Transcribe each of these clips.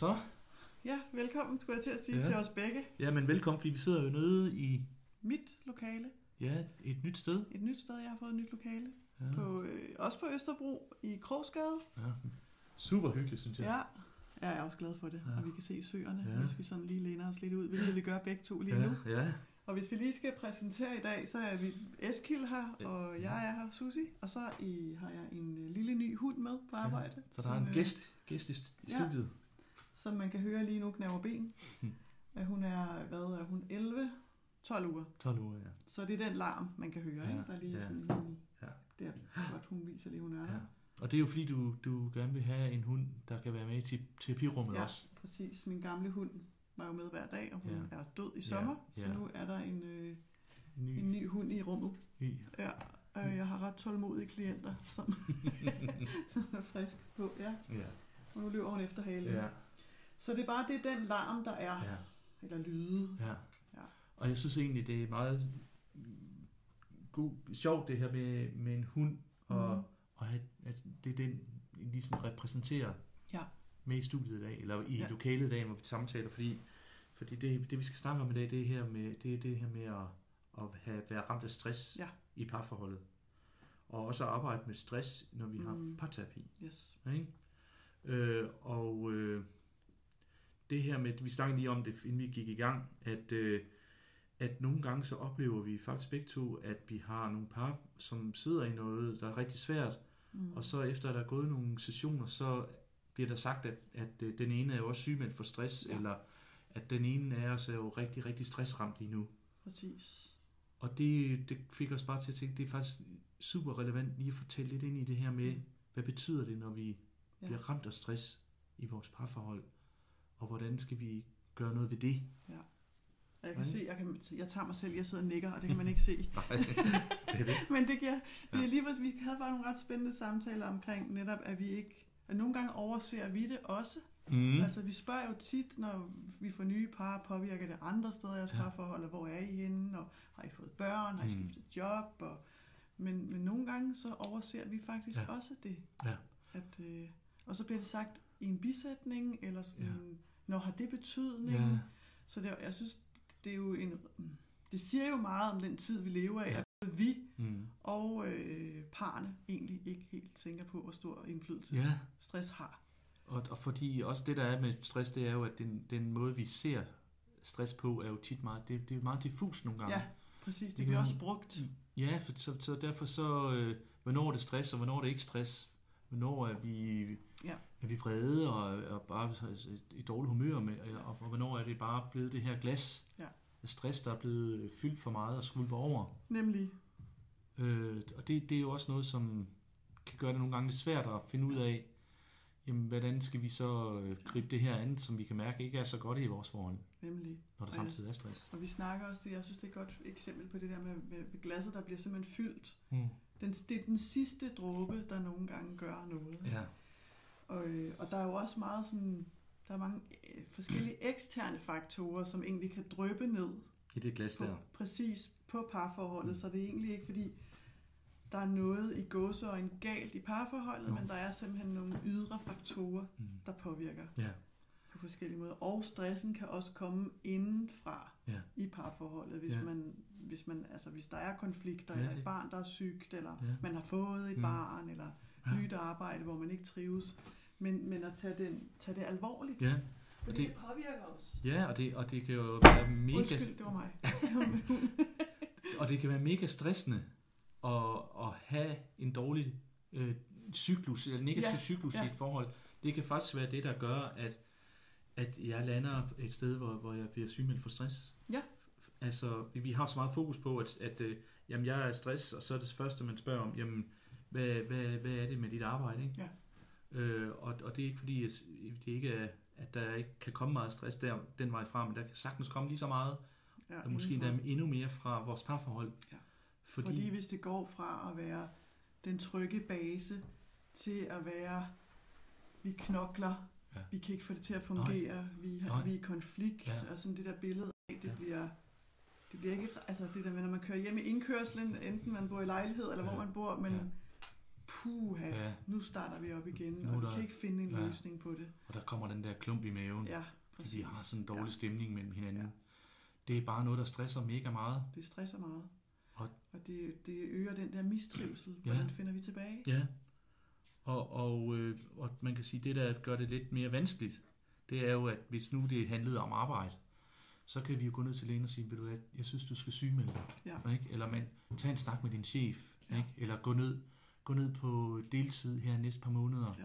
Så, Ja, velkommen, skulle jeg til at sige Ja. til os begge. ja, men velkommen, fordi vi sidder jo nede i Mit lokale. ja, et nyt sted. Et nyt sted, jeg har fået et nyt lokale. Ja. På, øh, også på Østerbro i Krogsgade. Ja. Super hyggeligt, synes jeg. Ja. ja. Jeg er også glad for det. Ja. Og vi kan se søerne, Ja. hvis vi sådan lige læner os lidt ud, hvilket vi gør begge to lige ja, nu. ja. Og hvis vi lige skal præsentere i dag, så er vi Eskild her, og jeg er her, Susi. Og så i, har jeg en øh, lille ny hund med på arbejde. Ja. Så der er en øh, gæst, gæst i, st- i ja. Som man kan høre lige nu knæver ben. At hun er, hvad er hun, 11? 12 uger. 12 uger, ja. Så det er den larm, man kan høre, Ja, ja, ikke? Der er lige ja, ja, sådan lige ja. der, godt hun viser lige, hun er ja. Og det er jo fordi, du, du gerne vil have en hund, der kan være med i te- terapirummet Ja, også. præcis. Min gamle hund var jo med hver dag, og hun Ja. er død i sommer, Ja, så ja. nu er der en, øh, En ny, en ny hund i rummet. ny. Ja, og jeg har ret tålmodige klienter, som, som er frisk på. Ja, Ja, og nu løber hun efter halen. ja, Så det er bare det er den larm, der er, ja, eller lyde. ja. Ja. Og jeg synes egentlig, det er meget god, sjovt det her med, med en hund, og, Mhm. og have, at det er den, lige sådan repræsenterer Ja. med i studiet i dag, eller i ja. Lokalet i dag, hvor vi samtaler, fordi, fordi det, det, vi skal snakke om i dag, det er her med, det, er det her med at, at have, være ramt af stress Ja. i parforholdet. Og også at arbejde med stress, når vi mm. har Mm. parterapi. Yes. Ikke? Øh, og det her med, vi snakkede lige om det, inden vi gik i gang, at, øh, at nogle gange så oplever vi faktisk begge to, at vi har nogle par, som sidder i noget, der er rigtig svært, Mm. og så efter at der er gået nogle sessioner, så bliver der sagt, at, at øh, den ene er jo også sygemeldt for stress, ja. Eller at den ene af os er jo rigtig, rigtig stressramt lige nu. Præcis. Og det, det fik os bare til at tænke, det er faktisk super relevant lige at fortælle lidt ind i det her med, Mm. hvad betyder det, når vi Ja. bliver ramt af stress i vores parforhold, og hvordan skal vi gøre noget ved det? Og jeg kan Nej. se, jeg, kan, jeg tager mig selv, jeg sidder og nikker, og det kan man ikke se. Nej, det er det. Men det giver, det Ja. er lige, vi havde bare nogle ret spændende samtaler omkring netop, at vi ikke, at nogle gange overser vi det også. Mm. Mm. Altså vi spørger jo tit, når vi får nye par, påvirker det andre steder i jeres Ja. ja. parforhold, og hvor er I henne, og har I fået børn, har I Mm. skiftet job, og, men, men nogle gange så overser vi faktisk Ja. ja. også det. Ja. At, øh, og så bliver det sagt i en bisætning, eller sådan, Ja. Når har det betydning? Ja. Så det, jeg synes, det er jo en, det siger jo meget om den tid, vi lever af, Ja. at vi Mm. og øh, parne egentlig ikke helt tænker på, hvor stor indflydelse ja. stress har. Og, og fordi også det, der er med stress, det er jo, at den, den måde, vi ser stress på, er jo tit meget, det, det er meget diffus nogle gange. Ja, præcis. Det Det bliver også brugt. Ja, for, så, så derfor så, øh, hvornår er det stress, og hvornår er det ikke stress? Hvornår er vi, Ja. Er vi vrede og, og bare i dårlig humør med, og, og hvornår er det bare blevet det her glas Ja. af stress, der er blevet fyldt for meget og skvulper over? Nemlig. Øh, og det, det er jo også noget, som kan gøre det nogle gange lidt svært at finde ud af, jamen, hvordan skal vi så øh, gribe det her an, som vi kan mærke ikke er så godt i vores forhold, Nemlig. når der samtidig er stress. Og vi snakker også det, jeg synes det er et godt eksempel på det der med, med, med glasset, der bliver simpelthen fyldt. Mm. Den, det er den sidste dråbe, der nogle gange gør noget. Ja. Og, øh, og der er jo også meget sådan, der er mange øh, forskellige eksterne faktorer, som egentlig kan drøbe ned I det glas på, der. præcis på parforholdet, Mm. så det er egentlig ikke fordi, der er noget i gåseøjne galt i parforholdet, Jo. men der er simpelthen nogle ydre faktorer, Mm. der påvirker Ja. på forskellige måder. Og stressen kan også komme indenfra Ja. i parforholdet, hvis, Ja. ja. man, hvis, man, altså, hvis der er konflikter, Ja, eller et barn, der er sygt, eller Ja. man har fået et Mm. barn, eller Ja. nyt arbejde, hvor man ikke trives. Men, men at tage, den, tage det alvorligt, Ja. fordi det- det, det påvirker os. Ja, og det, og det kan jo være mega, Undskyld, det var mig. og det kan være mega stressende at, at have en dårlig øh, cyklus, eller negativ Ja, cyklus ja. i et forhold. Det kan faktisk være det, der gør, at, at jeg lander et sted, hvor, hvor jeg bliver sygemeldt for stress. Ja. Altså, vi- vi har så meget fokus på, at, at øh, jamen, jeg er stress, og så er det første, man spørger om, jamen, hvad, hvad, hvad er det med dit arbejde, ikke? Ja. Øh, og, og det er ikke fordi, at det ikke er, at der ikke kan komme meget stress der, den vej fra, men der kan sagtens komme lige så meget, ja, og måske endda endnu mere fra vores parforhold. Ja. Fordi, Fordi hvis det går fra at være den trygge base til at være, vi knokler, Ja. vi kan ikke få det til at fungere, vi, Nej. har, vi er i konflikt, Ja. og sådan det der billede af, det ja. bliver, det bliver ikke, altså det der med, når man kører hjem i indkørslen, enten man bor i lejlighed, eller Ja. hvor man bor, men Ja. Ja. puha, Ja. ja. nu starter vi op igen, Nu og vi der- kan ikke finde en ja. løsning på det. Og der kommer den der klump i maven, Ja, præcis. vi har sådan en dårlig Ja, stemning mellem hinanden. Ja. Det er bare noget, der stresser mega meget. det stresser meget. Og- Og det, det øger den der mistrivsel. Ja. Hvordan finder vi tilbage? Ja. Og, og, øh, og man kan sige, det der gør det lidt mere vanskeligt, det er jo, at hvis nu det handlede om arbejde, så kan vi jo gå ned til lægen og sige, du hvad, jeg synes, du skal sygemelde dig. Ja. Ikke? Eller man, tag en snak med din chef. Ja. Ikke? Eller gå ned, gå ned på deltid her næste par måneder. Ja.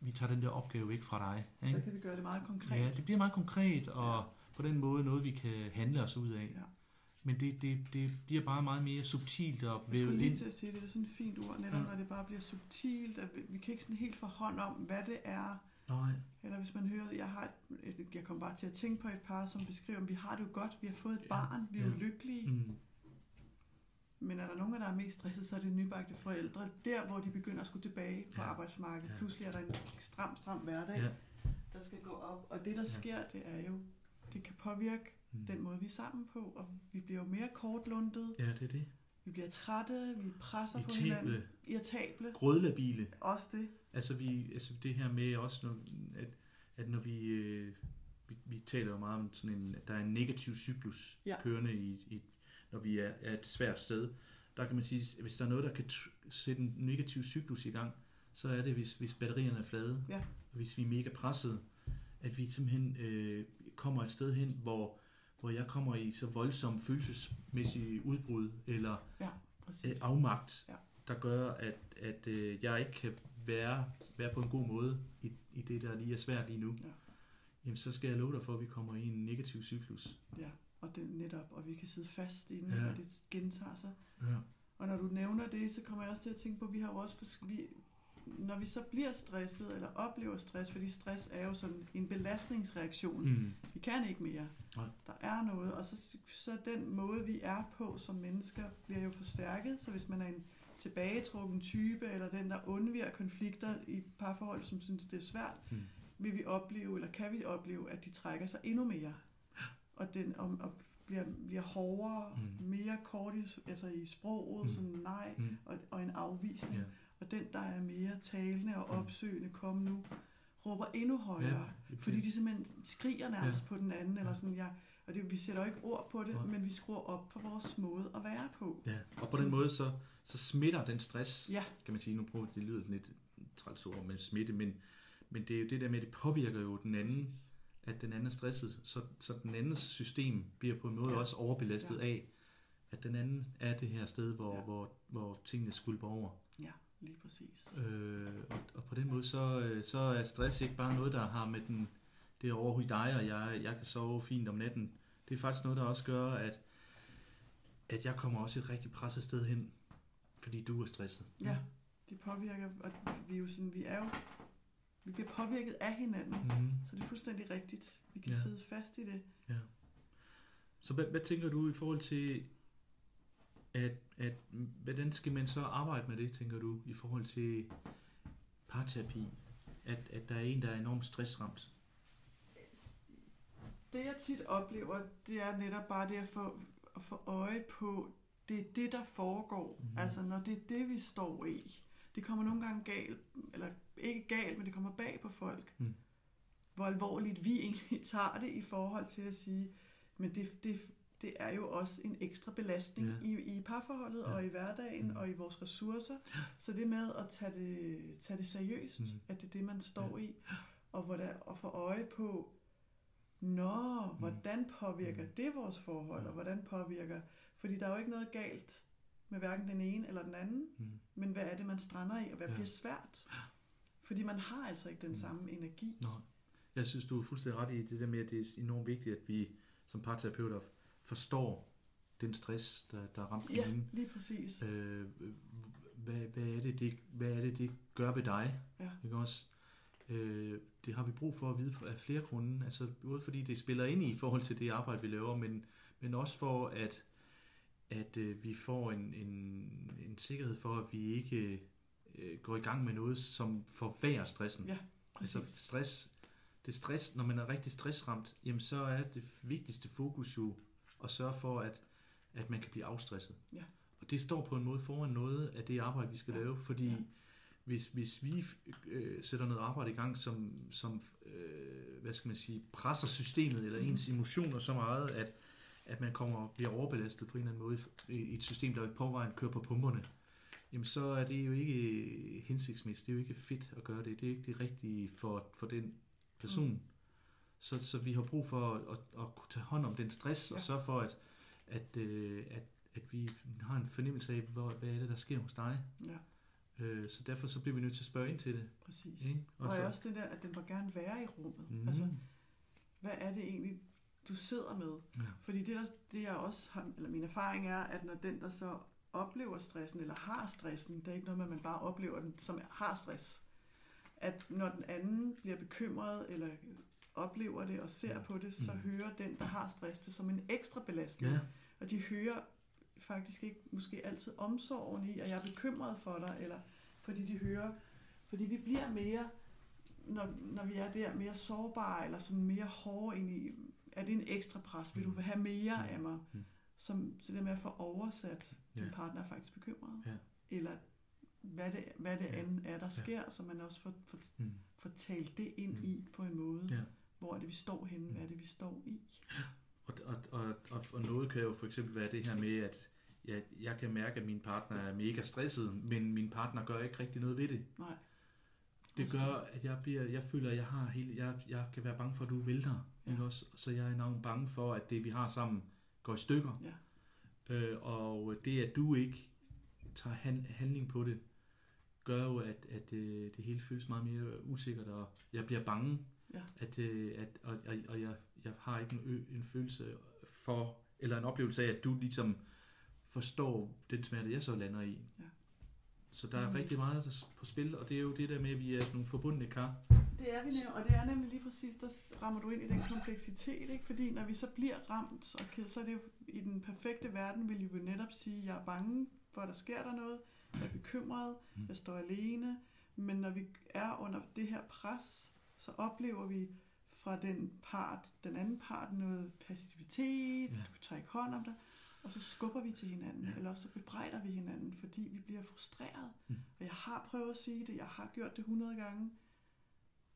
Vi tager den der opgave væk fra dig. Ikke? kan vi gøre det meget konkret. Ja, det bliver meget konkret, og Ja. på den måde noget, vi kan handle os ud af. Ja. Men det, det, det bliver bare meget mere subtilt og Jeg skulle vævet lige ind. til at sige det, er sådan et fint ord, netop Ja. når det bare bliver subtilt, at vi, kan ikke sådan helt få hånd om, hvad det er, Nej, eller hvis man hører, jeg har et, jeg kommer bare til at tænke på et par, som beskriver, at vi har det jo godt, vi har fået et Ja, barn, vi er ja. lykkelige, mm, men er der nogen, der er mest stresset, så er det nybagte forældre, der hvor de begynder at skulle tilbage på Ja. arbejdsmarkedet. Ja. Pludselig er der en stram, stram hverdag, Ja. der skal gå op, og det der Ja. sker, det er jo, det kan påvirke mm. den måde, vi er sammen på, og vi bliver jo mere kortlundet, Ja, det er det. vi bliver trætte, vi presser på hinanden, Irritable, irritable, grødlabile. også det. Altså, vi, altså det her med også, når, at, at når vi, øh, vi, vi taler jo meget om sådan en, at der er en negativ cyklus Ja. kørende i, i, når vi er, er et svært sted. Der kan man sige, at hvis der er noget, der kan sætte en negativ cyklus i gang, så er det, hvis, hvis batterierne er flade, Ja. og hvis vi er mega presset, at vi simpelthen øh, kommer et sted hen, hvor, hvor jeg kommer i så voldsom følelsesmæssig udbrud, eller øh, Præcis. afmagt, Ja. der gør, at, at øh, jeg ikke kan være, være på en god måde i, i det, der lige er svært lige nu, Ja. jamen så skal jeg love dig for, at vi kommer i en negativ cyklus. Ja, og det netop, og vi kan sidde fast i den, Ja. og det gentager sig. Ja. Og når du nævner det, så kommer jeg også til at tænke på, at vi har jo også, vi, når vi så bliver stresset, eller oplever stress, fordi stress er jo sådan en belastningsreaktion. Mm. Vi kan ikke mere. Nej. Der er noget, og så, så den måde, vi er på som mennesker, bliver jo forstærket. Så hvis man er en tilbagetrukken type, eller den, der undviger konflikter i parforhold, som synes, det er svært, Mm. vil vi opleve, eller kan vi opleve, at de trækker sig endnu mere. Og, den, og, og bliver, bliver hårdere, Mm. mere kort i, altså i sproget, Mm. sådan nej, Mm. og, og en afvisning. Ja. Og den, der er mere talende og Mm. opsøgende, kom nu, råber endnu højere. Ja, Fordi de simpelthen skriger nærmest Ja. på den anden, eller sådan, ja, og det, vi sætter ikke ord på det, men vi skruer op for vores måde at være på. Ja, og på den måde så, så smitter den stress, Ja, kan man sige, nu prøver det lyder lidt træls ord med smitte, men, men det er jo det der med, at det påvirker jo den anden, præcis. At den anden er stresset, så, så den andens system bliver på en måde ja. Også overbelastet ja. Af, at den anden er det her sted, hvor, ja. Hvor, hvor tingene skulper over. Ja, lige præcis. Øh, og, og på den måde, så, øh, så er stress ikke bare noget, der har med den, det er over i dig, og jeg, jeg kan sove fint om natten. Det er faktisk noget, der også gør, at, at jeg kommer også et rigtig presset sted hen, fordi du er stresset. Ja, det påvirker, og vi er jo sådan, vi er jo, vi bliver påvirket af hinanden, Mm-hmm. så det er fuldstændig rigtigt. Vi kan Ja. sidde fast i det. Ja. Så hvad, hvad tænker du i forhold til, at, at hvordan skal man så arbejde med det, tænker du, i forhold til parterapi? At, at der er en, der er enormt stressramt. Det jeg tit oplever, det er netop bare det at få, at få øje på, det er det, der foregår. Mm. Altså når det er det, vi står i. Det kommer nogle gange galt, eller ikke galt, men det kommer bag på folk. Mm. Hvor alvorligt vi egentlig tager det i forhold til at sige, men det, det, det er jo også en ekstra belastning Ja. ja. i, i parforholdet Ja. ja. og i hverdagen Mm. mm. og i vores ressourcer. Så det med at tage det, tage det seriøst, Mm. mm. at det er det, man står Ja. i, og, hvor der, og få øje på, Nå, hvordan påvirker Mm. det vores forhold, Ja. og hvordan påvirker... Fordi der er jo ikke noget galt med hverken den ene eller den anden, Mm. men hvad er det, man strander i, og hvad Ja. ja. bliver svært? Fordi man har altså ikke den Mm. samme energi. Nå. Jeg synes, du er fuldstændig ret i det der med, at det er enormt vigtigt, at vi som parterapeuter forstår den stress, der, der er ramt Ja, hende. lige præcis. Øh, hvad, hvad, er det, det, hvad er det, det gør ved dig? Ja. Ikke også? Øh, det har vi brug for at vide af flere grunde. Altså, både fordi det spiller ind i forhold til det arbejde, vi laver, men, men også for, at, at øh, vi får en, en, en sikkerhed for, at vi ikke øh, går i gang med noget, som forværrer stressen. Ja, Altså præcis. stress, det stress, når man er rigtig stressramt, jamen så er det vigtigste fokus jo at sørge for, at, at man kan blive afstresset. Ja. Og det står på en måde foran noget af det arbejde, vi skal Ja. lave, fordi Ja. hvis, hvis vi øh, sætter noget arbejde i gang, som, som øh, hvad skal man sige, presser systemet eller ens emotioner så meget, at, at man kommer og bliver overbelastet på en eller anden måde i i et system, der på vejen kører på pumperne, jamen så er det jo ikke hensigtsmæssigt, det er jo ikke fedt at gøre det, det er ikke det rigtige for, for den person. Mm. Så, så vi har brug for at, at, at kunne tage hånd om den stress, ja. og sørge for, at, at, øh, at, at vi har en fornemmelse af, hvor, hvad er det, der sker hos dig. Ja, Øh, så derfor så bliver vi nødt til at spørge ind til det. præcis. Ikke? Og, så, og også det der, at den må gerne være i rummet. mm, Altså, hvad er det egentlig, du sidder med? ja. Fordi det, der, det jeg også har, eller min erfaring er, at når den, der så oplever stressen, eller har stressen, det er ikke noget med, at man bare oplever den, som har stress. At når den anden bliver bekymret, eller oplever det og ser på det, så Mm. hører den, der har stress, det som en ekstra belastning. ja, Og de hører faktisk ikke måske altid omsorgen i, at jeg er bekymret for dig, eller fordi de hører, fordi vi bliver mere, når, når vi er der, mere sårbare, eller sådan mere hårde ind i, er det en ekstra pres? Vil du Mm. have mere Mm. af mig? Mm. Som, så det med at få oversat, din Ja. partner er faktisk bekymret. Ja. Eller hvad det, hvad det Ja. andet er, der sker, så man også får, får, mm, får talt det ind Mm. i på en måde. Ja. Hvor er det, vi står henne? Mm. Hvad er det, vi står i? Og, og, og, og, og noget kan jo for eksempel være det her med, at jeg, jeg kan mærke, at min partner er mega stresset, men min partner gør ikke rigtig noget ved det. Nej. Det gør, at jeg, bliver, jeg føler, at jeg, har hele, jeg, jeg kan være bange for, at du vælter. Ja. Ikke også? Så jeg er enormt bange for, at det, vi har sammen, går i stykker. Ja. Øh, og det, at du ikke tager han, handling på det, gør jo, at, at øh, det hele føles meget mere usikkert, og jeg bliver bange. Ja. At, øh, at, og, og, og jeg, jeg har ikke en, en følelse for, eller en oplevelse af, at du ligesom forstår den smerte, jeg så lander i. Ja. Så der er rigtig meget på spil, og det er jo det der med, at vi er nogle forbundne kar. Det er vi nemlig, og det er nemlig lige præcis, der rammer du ind i den kompleksitet, ikke? fordi når vi så bliver ramt, og ked, så er det jo i den perfekte verden, vil vi jo netop sige, at jeg er bange for, at der sker der noget, jeg er bekymret, Mm. jeg står alene, men når vi er under det her pres, så oplever vi fra den part, den anden part noget passivitet, ja. du tager ikke hånd om dig, og så skubber vi til hinanden, Ja. eller også så bebrejder vi hinanden, fordi vi bliver frustreret. Mm. Og jeg har prøvet at sige det, jeg har gjort det 100 gange,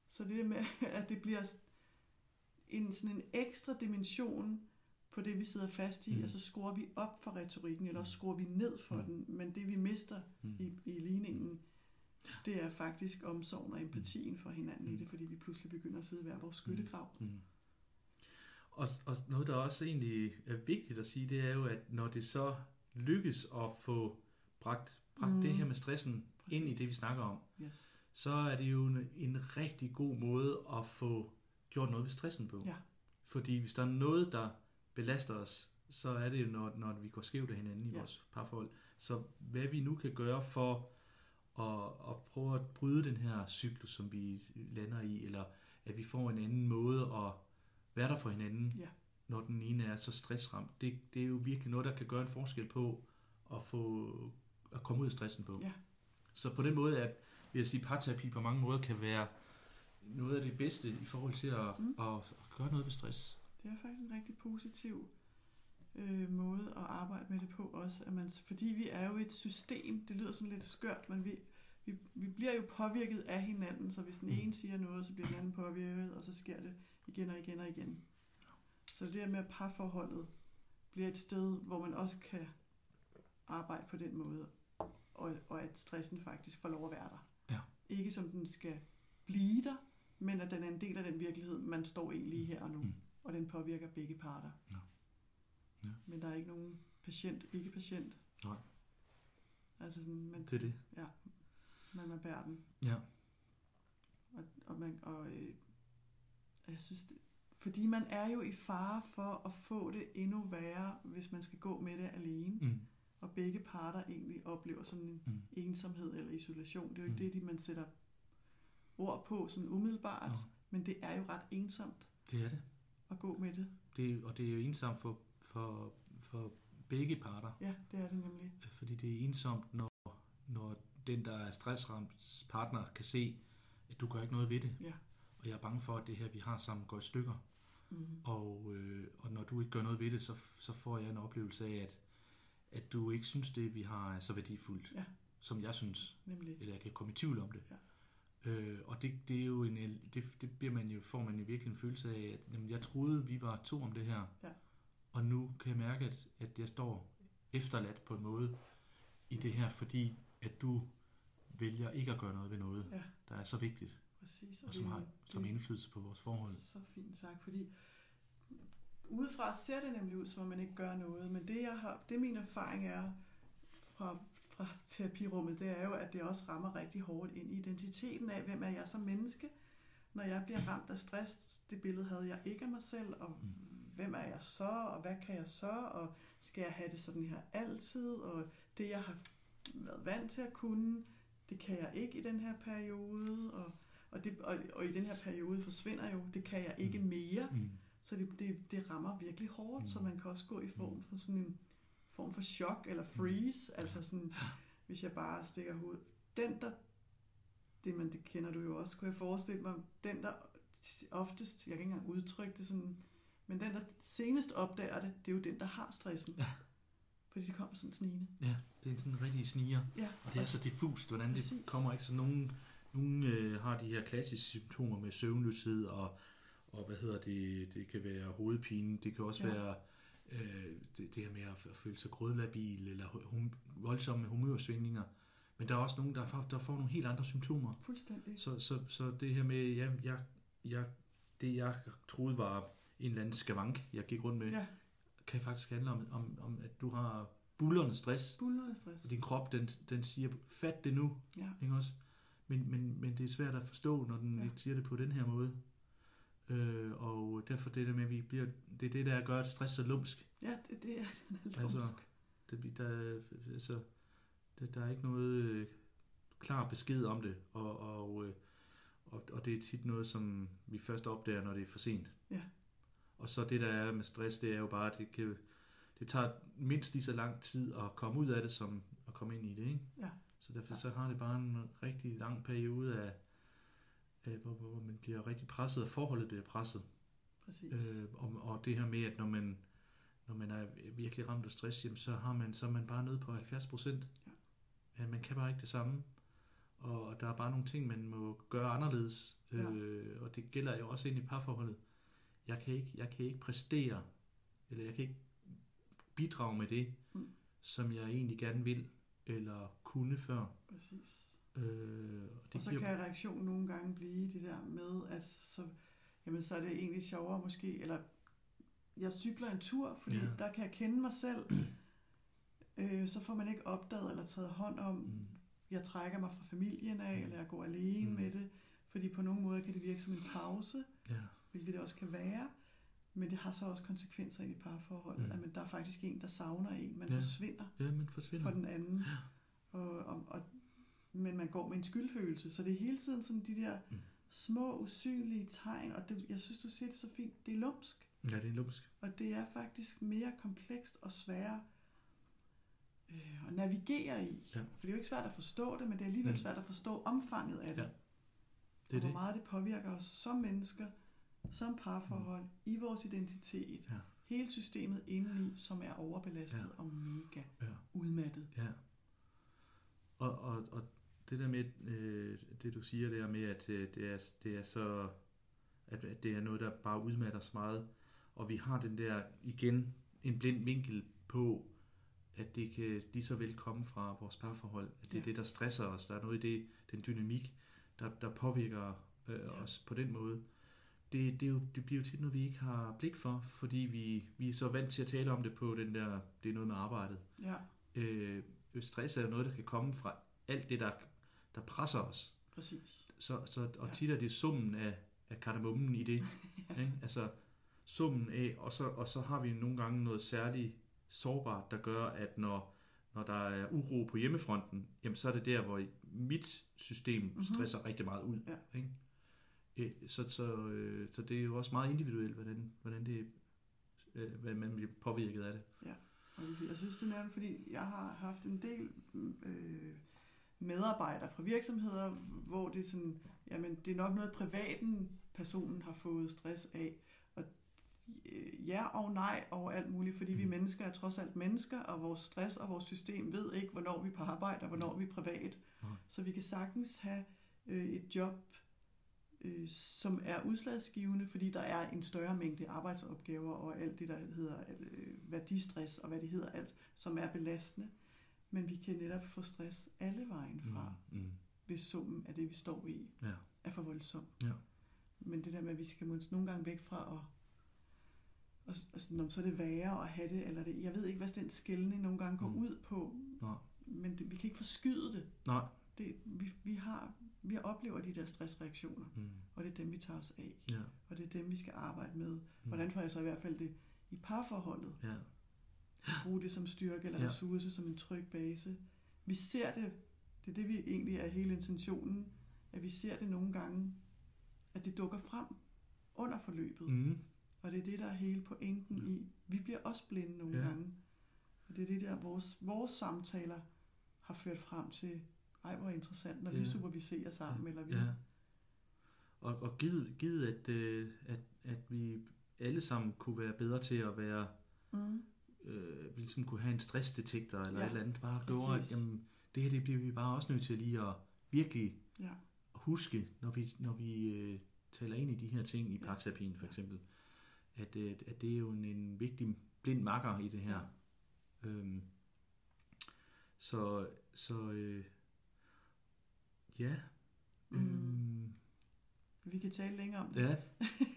så det der med, at det bliver en, sådan en ekstra dimension på det, vi sidder fast i, Mm. mm. og så skruer vi op for retorikken, eller Mm. også skruer vi ned for Mm. den. Men det, vi mister Mm. i, i ligningen, det er faktisk omsorgen og empatien for hinanden Mm. i det, fordi vi pludselig begynder at sidde i hver vores skyttegrav. Mm. Og, og noget, der også egentlig er vigtigt at sige, det er jo, at når det så lykkes at få bragt, bragt mm. Det her med stressen Præcis. ind i det, vi snakker om, Yes. så er det jo en, en rigtig god måde at få gjort noget ved stressen på. Ja. Fordi hvis der er noget, der belaster os, så er det jo, når, når vi går skævt af hinanden i Ja. vores parforhold. Så hvad vi nu kan gøre for at, at prøve at bryde den her cyklus, som vi lander i, eller at vi får en anden måde at være der for hinanden, Ja. når den ene er så stressramt. Det, det er jo virkelig noget, der kan gøre en forskel på at få at komme ud af stressen på. Ja. Så på den måde at vil jeg sige, parterapi på mange måder kan være noget af det bedste i forhold til at, mm. At, at gøre noget ved stress. Det er faktisk en rigtig positiv øh, måde at arbejde med det på også. At man, fordi vi er jo et system, det lyder sådan lidt skørt, men vi, vi, vi bliver jo påvirket af hinanden, så hvis den Mm. ene siger noget, så bliver den anden påvirket, og så sker det igen og igen og igen. Så det der med, at parforholdet bliver et sted, hvor man også kan arbejde på den måde, og, og at stressen faktisk får lov at være der. Ja. Ikke som den skal blive der, men at den er en del af den virkelighed, man står i lige her og nu. Mm. Og den påvirker begge parter. Ja. Ja. Men der er ikke nogen patient, ikke patient. Nej. Altså sådan, man, Det er det. man, man bærer den. Ja. Og, og, man, og øh, jeg synes, det, fordi man er jo i fare for at få det endnu værre, hvis man skal gå med det alene. Mm. Og begge parter egentlig oplever sådan en Mm. ensomhed eller isolation. Det er jo ikke Mm. det, de man sætter ord på sådan umiddelbart. Nå. Men det er jo ret ensomt Det er det. at gå med det. det. Og det er jo ensomt for, for, for begge parter. Ja, det er det nemlig. Fordi det er ensomt, når, når den, der er stressramt partner, kan se, at du gør ikke noget ved det. Ja. Og jeg er bange for, at det her, vi har sammen, går i stykker. Mm. Og, øh, og når du ikke gør noget ved det, så, så får jeg en oplevelse af, at, at du ikke synes, det vi har er så værdifuldt, Ja. som jeg synes, Nemlig. eller jeg kan komme i tvivl om det. Ja. Øh, og det, det er jo en, det, det bliver man jo, får man jo virkelig en følelse af, at jamen, jeg troede, vi var to om det her, Ja. og nu kan jeg mærke, at, at jeg står efterladt på en måde i det her, fordi at du vælger ikke at gøre noget ved noget, Ja. der er så vigtigt, Præcis. og som det- har som indflydelse på vores forhold. Så fint sagt, fordi udefra ser det nemlig ud, som om man ikke gør noget, men det, jeg har, det min erfaring er fra, fra terapirummet, det er jo, at det også rammer rigtig hårdt ind i identiteten af, hvem er jeg som menneske, når jeg bliver ramt af stress. Det billede havde jeg ikke af mig selv, og Mm. hvem er jeg så, og hvad kan jeg så, og skal jeg have det sådan her altid, og det, jeg har været vant til at kunne, det kan jeg ikke i den her periode, og, og, det, og, og i den her periode forsvinder jo, det kan jeg ikke Mm. mere, Mm. så det, det, det rammer virkelig hårdt, Mm. så man kan også gå i form for sådan en form for chok eller freeze, altså sådan, hvis jeg bare stikker hovedet. Den, der, det man, det kender du jo også, kunne jeg forestille mig, den der oftest, jeg kan ikke engang udtrykke det sådan, men den der senest opdager det, det er jo den, der har stressen. Ja. Fordi det kommer sådan snigende. Ja, det er sådan en rigtig sniger. Ja, Og det er så diffust, hvordan Præcis. det kommer ikke. Så nogen, nogen øh, har de her klassiske symptomer med søvnløshed og, og hvad hedder det, det kan være hovedpine, det kan også Ja. være øh, det, det her med at, føle sig grødlabil eller hum, voldsomme humørsvingninger. Men der er også nogen, der får, der får nogle helt andre symptomer. fuldstændig. Så, så, så det her med, ja, jeg, jeg, det jeg troede var en eller anden skavank, jeg gik rundt med, Ja, kan faktisk handle om, om, om at du har bullerne stress, buller af stress. og din krop, den, den siger, fat det nu, Ja, ikke også? Men, men, men det er svært at forstå, når den Ja. siger det på den her måde. Øh, og derfor det der med, at vi bliver, det er det, der gør, stress er lumsk. ja det, det er den er Altså, lumsk. Det, vi- der, altså, der, der er ikke noget øh, klar besked om det, og, og, øh, og, og det er tit noget, som vi først opdager, når det er for sent. Ja. Og så det, der er med stress, det er jo bare, at det, kan, det tager mindst lige så lang tid at komme ud af det, som at komme ind i det. Ikke? Ja. Så derfor så har det bare en rigtig lang periode af, af hvor, hvor man bliver rigtig presset, og forholdet bliver presset. Præcis. Øh, og, og det her med, at når man, når man er virkelig ramt af stress, jamen, så, har man, så er man bare nede på 70 procent. Ja. Ja, man kan bare ikke det samme. Og, og der er bare nogle ting, man må gøre anderledes. Ja. Øh, og det gælder jo også ind i parforholdet. Jeg kan ikke, jeg kan ikke præstere, eller jeg kan ikke bidrage med det, Mm. som jeg egentlig gerne vil, eller kunne før. Præcis. Øh, og Og det så giver, kan reaktionen nogle gange blive det der med, at så, jamen, så er det egentlig sjovere måske, eller jeg cykler en tur, fordi Ja. der kan jeg kende mig selv, øh, så får man ikke opdaget eller taget hånd om, Mm. jeg trækker mig fra familien af, Mm. eller jeg går alene Mm. med det, fordi på nogle måder kan det virke som en pause, ja, hvilket det også kan være, men det har så også konsekvenser i parforholdet, mm. at man, der er faktisk en, der savner en, man Ja. ja. forsvinder ja, man forsvinder. for den anden. Og, og, og, men man går med en skyldfølelse. Så det er hele tiden sådan de der Mm. små, usynlige tegn. Og det, jeg synes, du siger det så fint. Det er lumsk. Ja, det er lumsk. Og det er faktisk mere komplekst og sværere øh, at navigere i. Ja. For det er jo ikke svært at forstå det, men det er alligevel Mm. svært at forstå omfanget af det. Ja. og Det er hvor det. meget det påvirker os som mennesker, som parforhold, i vores identitet. Ja. Hele systemet indeni, som er overbelastet Ja. og mega Ja. udmattet. Ja. Og, og, og det der med, øh, det du siger der med, at øh, det, er, det er så, at, at det er noget, der bare udmatter så meget, og vi har den der, igen, en blind vinkel på, at det kan lige så vel komme fra vores parforhold, at det er Ja. det, der stresser os, der er noget i det, den dynamik, der, der påvirker øh, Ja. os på den måde. Det, det, er jo, det bliver jo tit noget, vi ikke har blik for, fordi vi, vi er så vant til at tale om det på den der, det er noget med arbejdet. Ja, Øh, stress er jo noget, der kan komme fra alt det, der, der presser os. præcis. Så, så, og Ja. tit er det summen af, af kardemommen i det. ikke? Altså summen af, og så, og så har vi nogle gange noget særligt sårbart, der gør, at når, når der er uro på hjemmefronten, jamen så er det der, hvor mit system Mhm. stresser rigtig meget ud. Ja. Ikke? Øh, Så, så, øh, så det er jo også meget individuelt, hvordan, hvordan det, øh, hvad man bliver påvirket af det. Og det- Jeg synes, du nævnte, fordi jeg har haft en del øh, medarbejdere fra virksomheder, hvor det er sådan, jamen det er nok noget privaten personen har fået stress af. Og øh, ja og nej og alt muligt, fordi mm. vi mennesker er trods alt mennesker, og vores stress og vores system ved ikke, hvornår vi er på arbejde og hvornår vi er privat. Nej. Så vi kan sagtens have øh, et job, øh, som er udslagsgivende, fordi der er en større mængde arbejdsopgaver og alt det, der hedder øh, værdistress og hvad det hedder alt, som er belastende. Men vi kan netop få stress alle vejen fra, Mm, mm. hvis summen af det, vi står i, Ja. er for voldsom. Ja. Men det der med, at vi skal måske nogle gange væk fra at og, sådan, om så er det værre at have det, eller det, jeg ved ikke, hvad den skældning nogle gange går mm. ud på, Nej. men det, vi kan ikke forskyde det. Nej. det vi, vi, har, vi oplever de der stressreaktioner, Mm. og det er dem, vi tager os af, Ja. og det er dem, vi skal arbejde med. Hvordan får jeg så i hvert fald det i parforholdet? Ja. Bruge det som styrke eller Ja. ressource, som en tryg base. Vi ser det, det er det, vi egentlig er hele intentionen, at vi ser det nogle gange, at det dukker frem under forløbet. Mm. Og det er det, der er hele pointen i. Vi bliver også blinde nogle ja. gange. Og det er det der, vores, vores samtaler har ført frem til, ej hvor interessant, når Ja. vi superviserer sammen, eller vi... Ja. Og, og givet, givet at, øh, at, at vi alle sammen kunne være bedre til at være, Mm. øh, ligesom kunne have en stressdetektor eller Ja, et eller andet, bare gjorde, at jamen, det her det bliver vi bare også nødt til lige at virkelig Ja. huske, når vi, når vi øh, taler ind i de her ting i Ja. parterapien for eksempel, at, øh, at det er jo en, en vigtig blind makker i det her. Øhm, så så øh, ja, Mm. øhm, Vi kan tale længere om det. ja,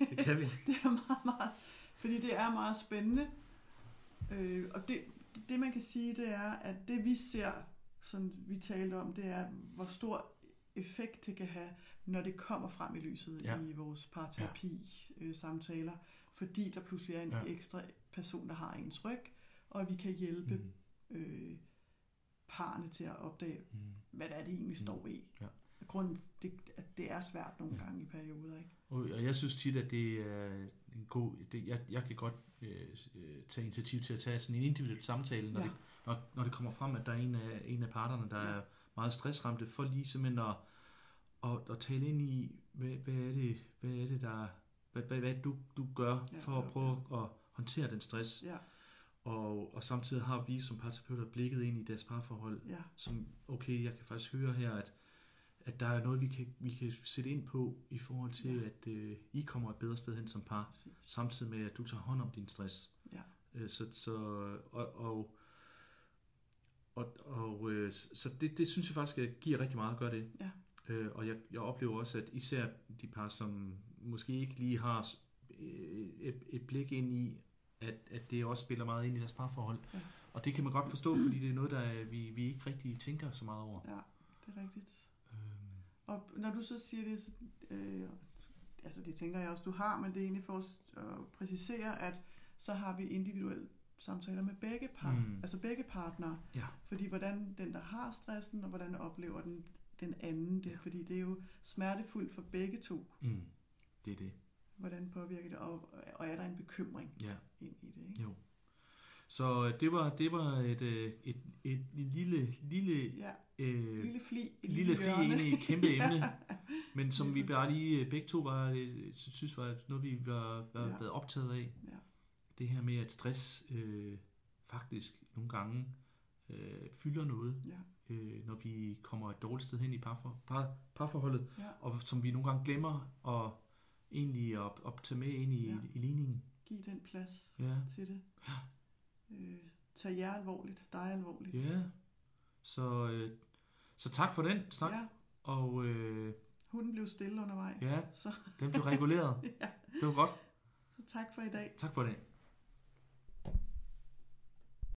det kan vi. det er meget, meget, fordi det er meget spændende. Øh, og det, det, man kan sige, det er, at det vi ser, som vi talte om, det er, hvor stor effekt det kan have, når det kommer frem i lyset Ja. ja. i vores parterapi-samtaler, fordi der pludselig er en Ja. ja. ekstra person, der har ens ryg, og vi kan hjælpe Mm, øh, parne til at opdage, mm, hvad det er, de egentlig Mm. står i. Ja. Grunden, det, at det er svært nogle Ja. gange i perioder, ikke? Og og jeg synes tit, at det er en god... Det, jeg, jeg kan godt øh, øh, tage initiativ til at tage sådan en individuel samtale, når, Ja. det, når, når det kommer frem, at der er en af, en af parterne, der Ja. er meget stressramte, for lige simpelthen at, at, at tale ind i, hvad, hvad er det, hvad er det der, hvad, hvad, hvad du, du gør Ja, for at ja, prøve at håndtere den stress. Ja, Og, og samtidig har vi som parterapeuter blikket ind i deres parforhold, ja, som, okay, jeg kan faktisk høre her, at, at der er noget, vi kan, vi kan sætte ind på i forhold til, Ja. at øh, I kommer et bedre sted hen som par, præcis. samtidig med, at du tager hånd om din stress. Ja. Øh, så, så, og, og, og, og øh, så det, det synes jeg faktisk giver rigtig meget at gøre det. Ja. Øh, og jeg, jeg oplever også, at især de par, som måske ikke lige har øh, et, et blik ind i, at, at det også spiller meget ind i deres parforhold. Ja. Og det kan man godt forstå, fordi det er noget, der er- vi, vi ikke rigtig tænker så meget over. Ja, det er rigtigt. Øhm, Og når du så siger det, så, øh, altså det tænker jeg også, du har, men det er egentlig for at præcisere, at så har vi individuelle samtaler med begge par, Mm. altså begge partnere. Ja. Fordi hvordan den, der har stressen, og hvordan oplever den, den anden det, ja. fordi det er jo smertefuldt for begge to. mm, det er det. Hvordan påvirker det, og, og er der en bekymring Ja. Ind i det, ikke? Jo. Så øh, det var, det var et, øh, et, et, et lille, lille, Ja, øh, lille fli, lille fli inde i et kæmpe emne, men som vi bare lige øh, begge to var, synes var noget, vi var, var Ja. været optaget af. Ja. Det her med, at stress øh, faktisk nogle gange øh, fylder noget, Ja, øh, når vi kommer et dårligt sted hen i parfor, par, parforholdet, ja. og som vi nogle gange glemmer at egentlig at, at tage med ind i, Ja. ja. i ligningen. Giv den plads Ja. til det. Øh, tag jer alvorligt, dig alvorligt. Ja. Så, øh, så tak for den snak. ja. Og øh, Hunden blev stille undervejs. Ja. Så, den blev reguleret. ja. Det var godt. så tak for i dag. Tak for det.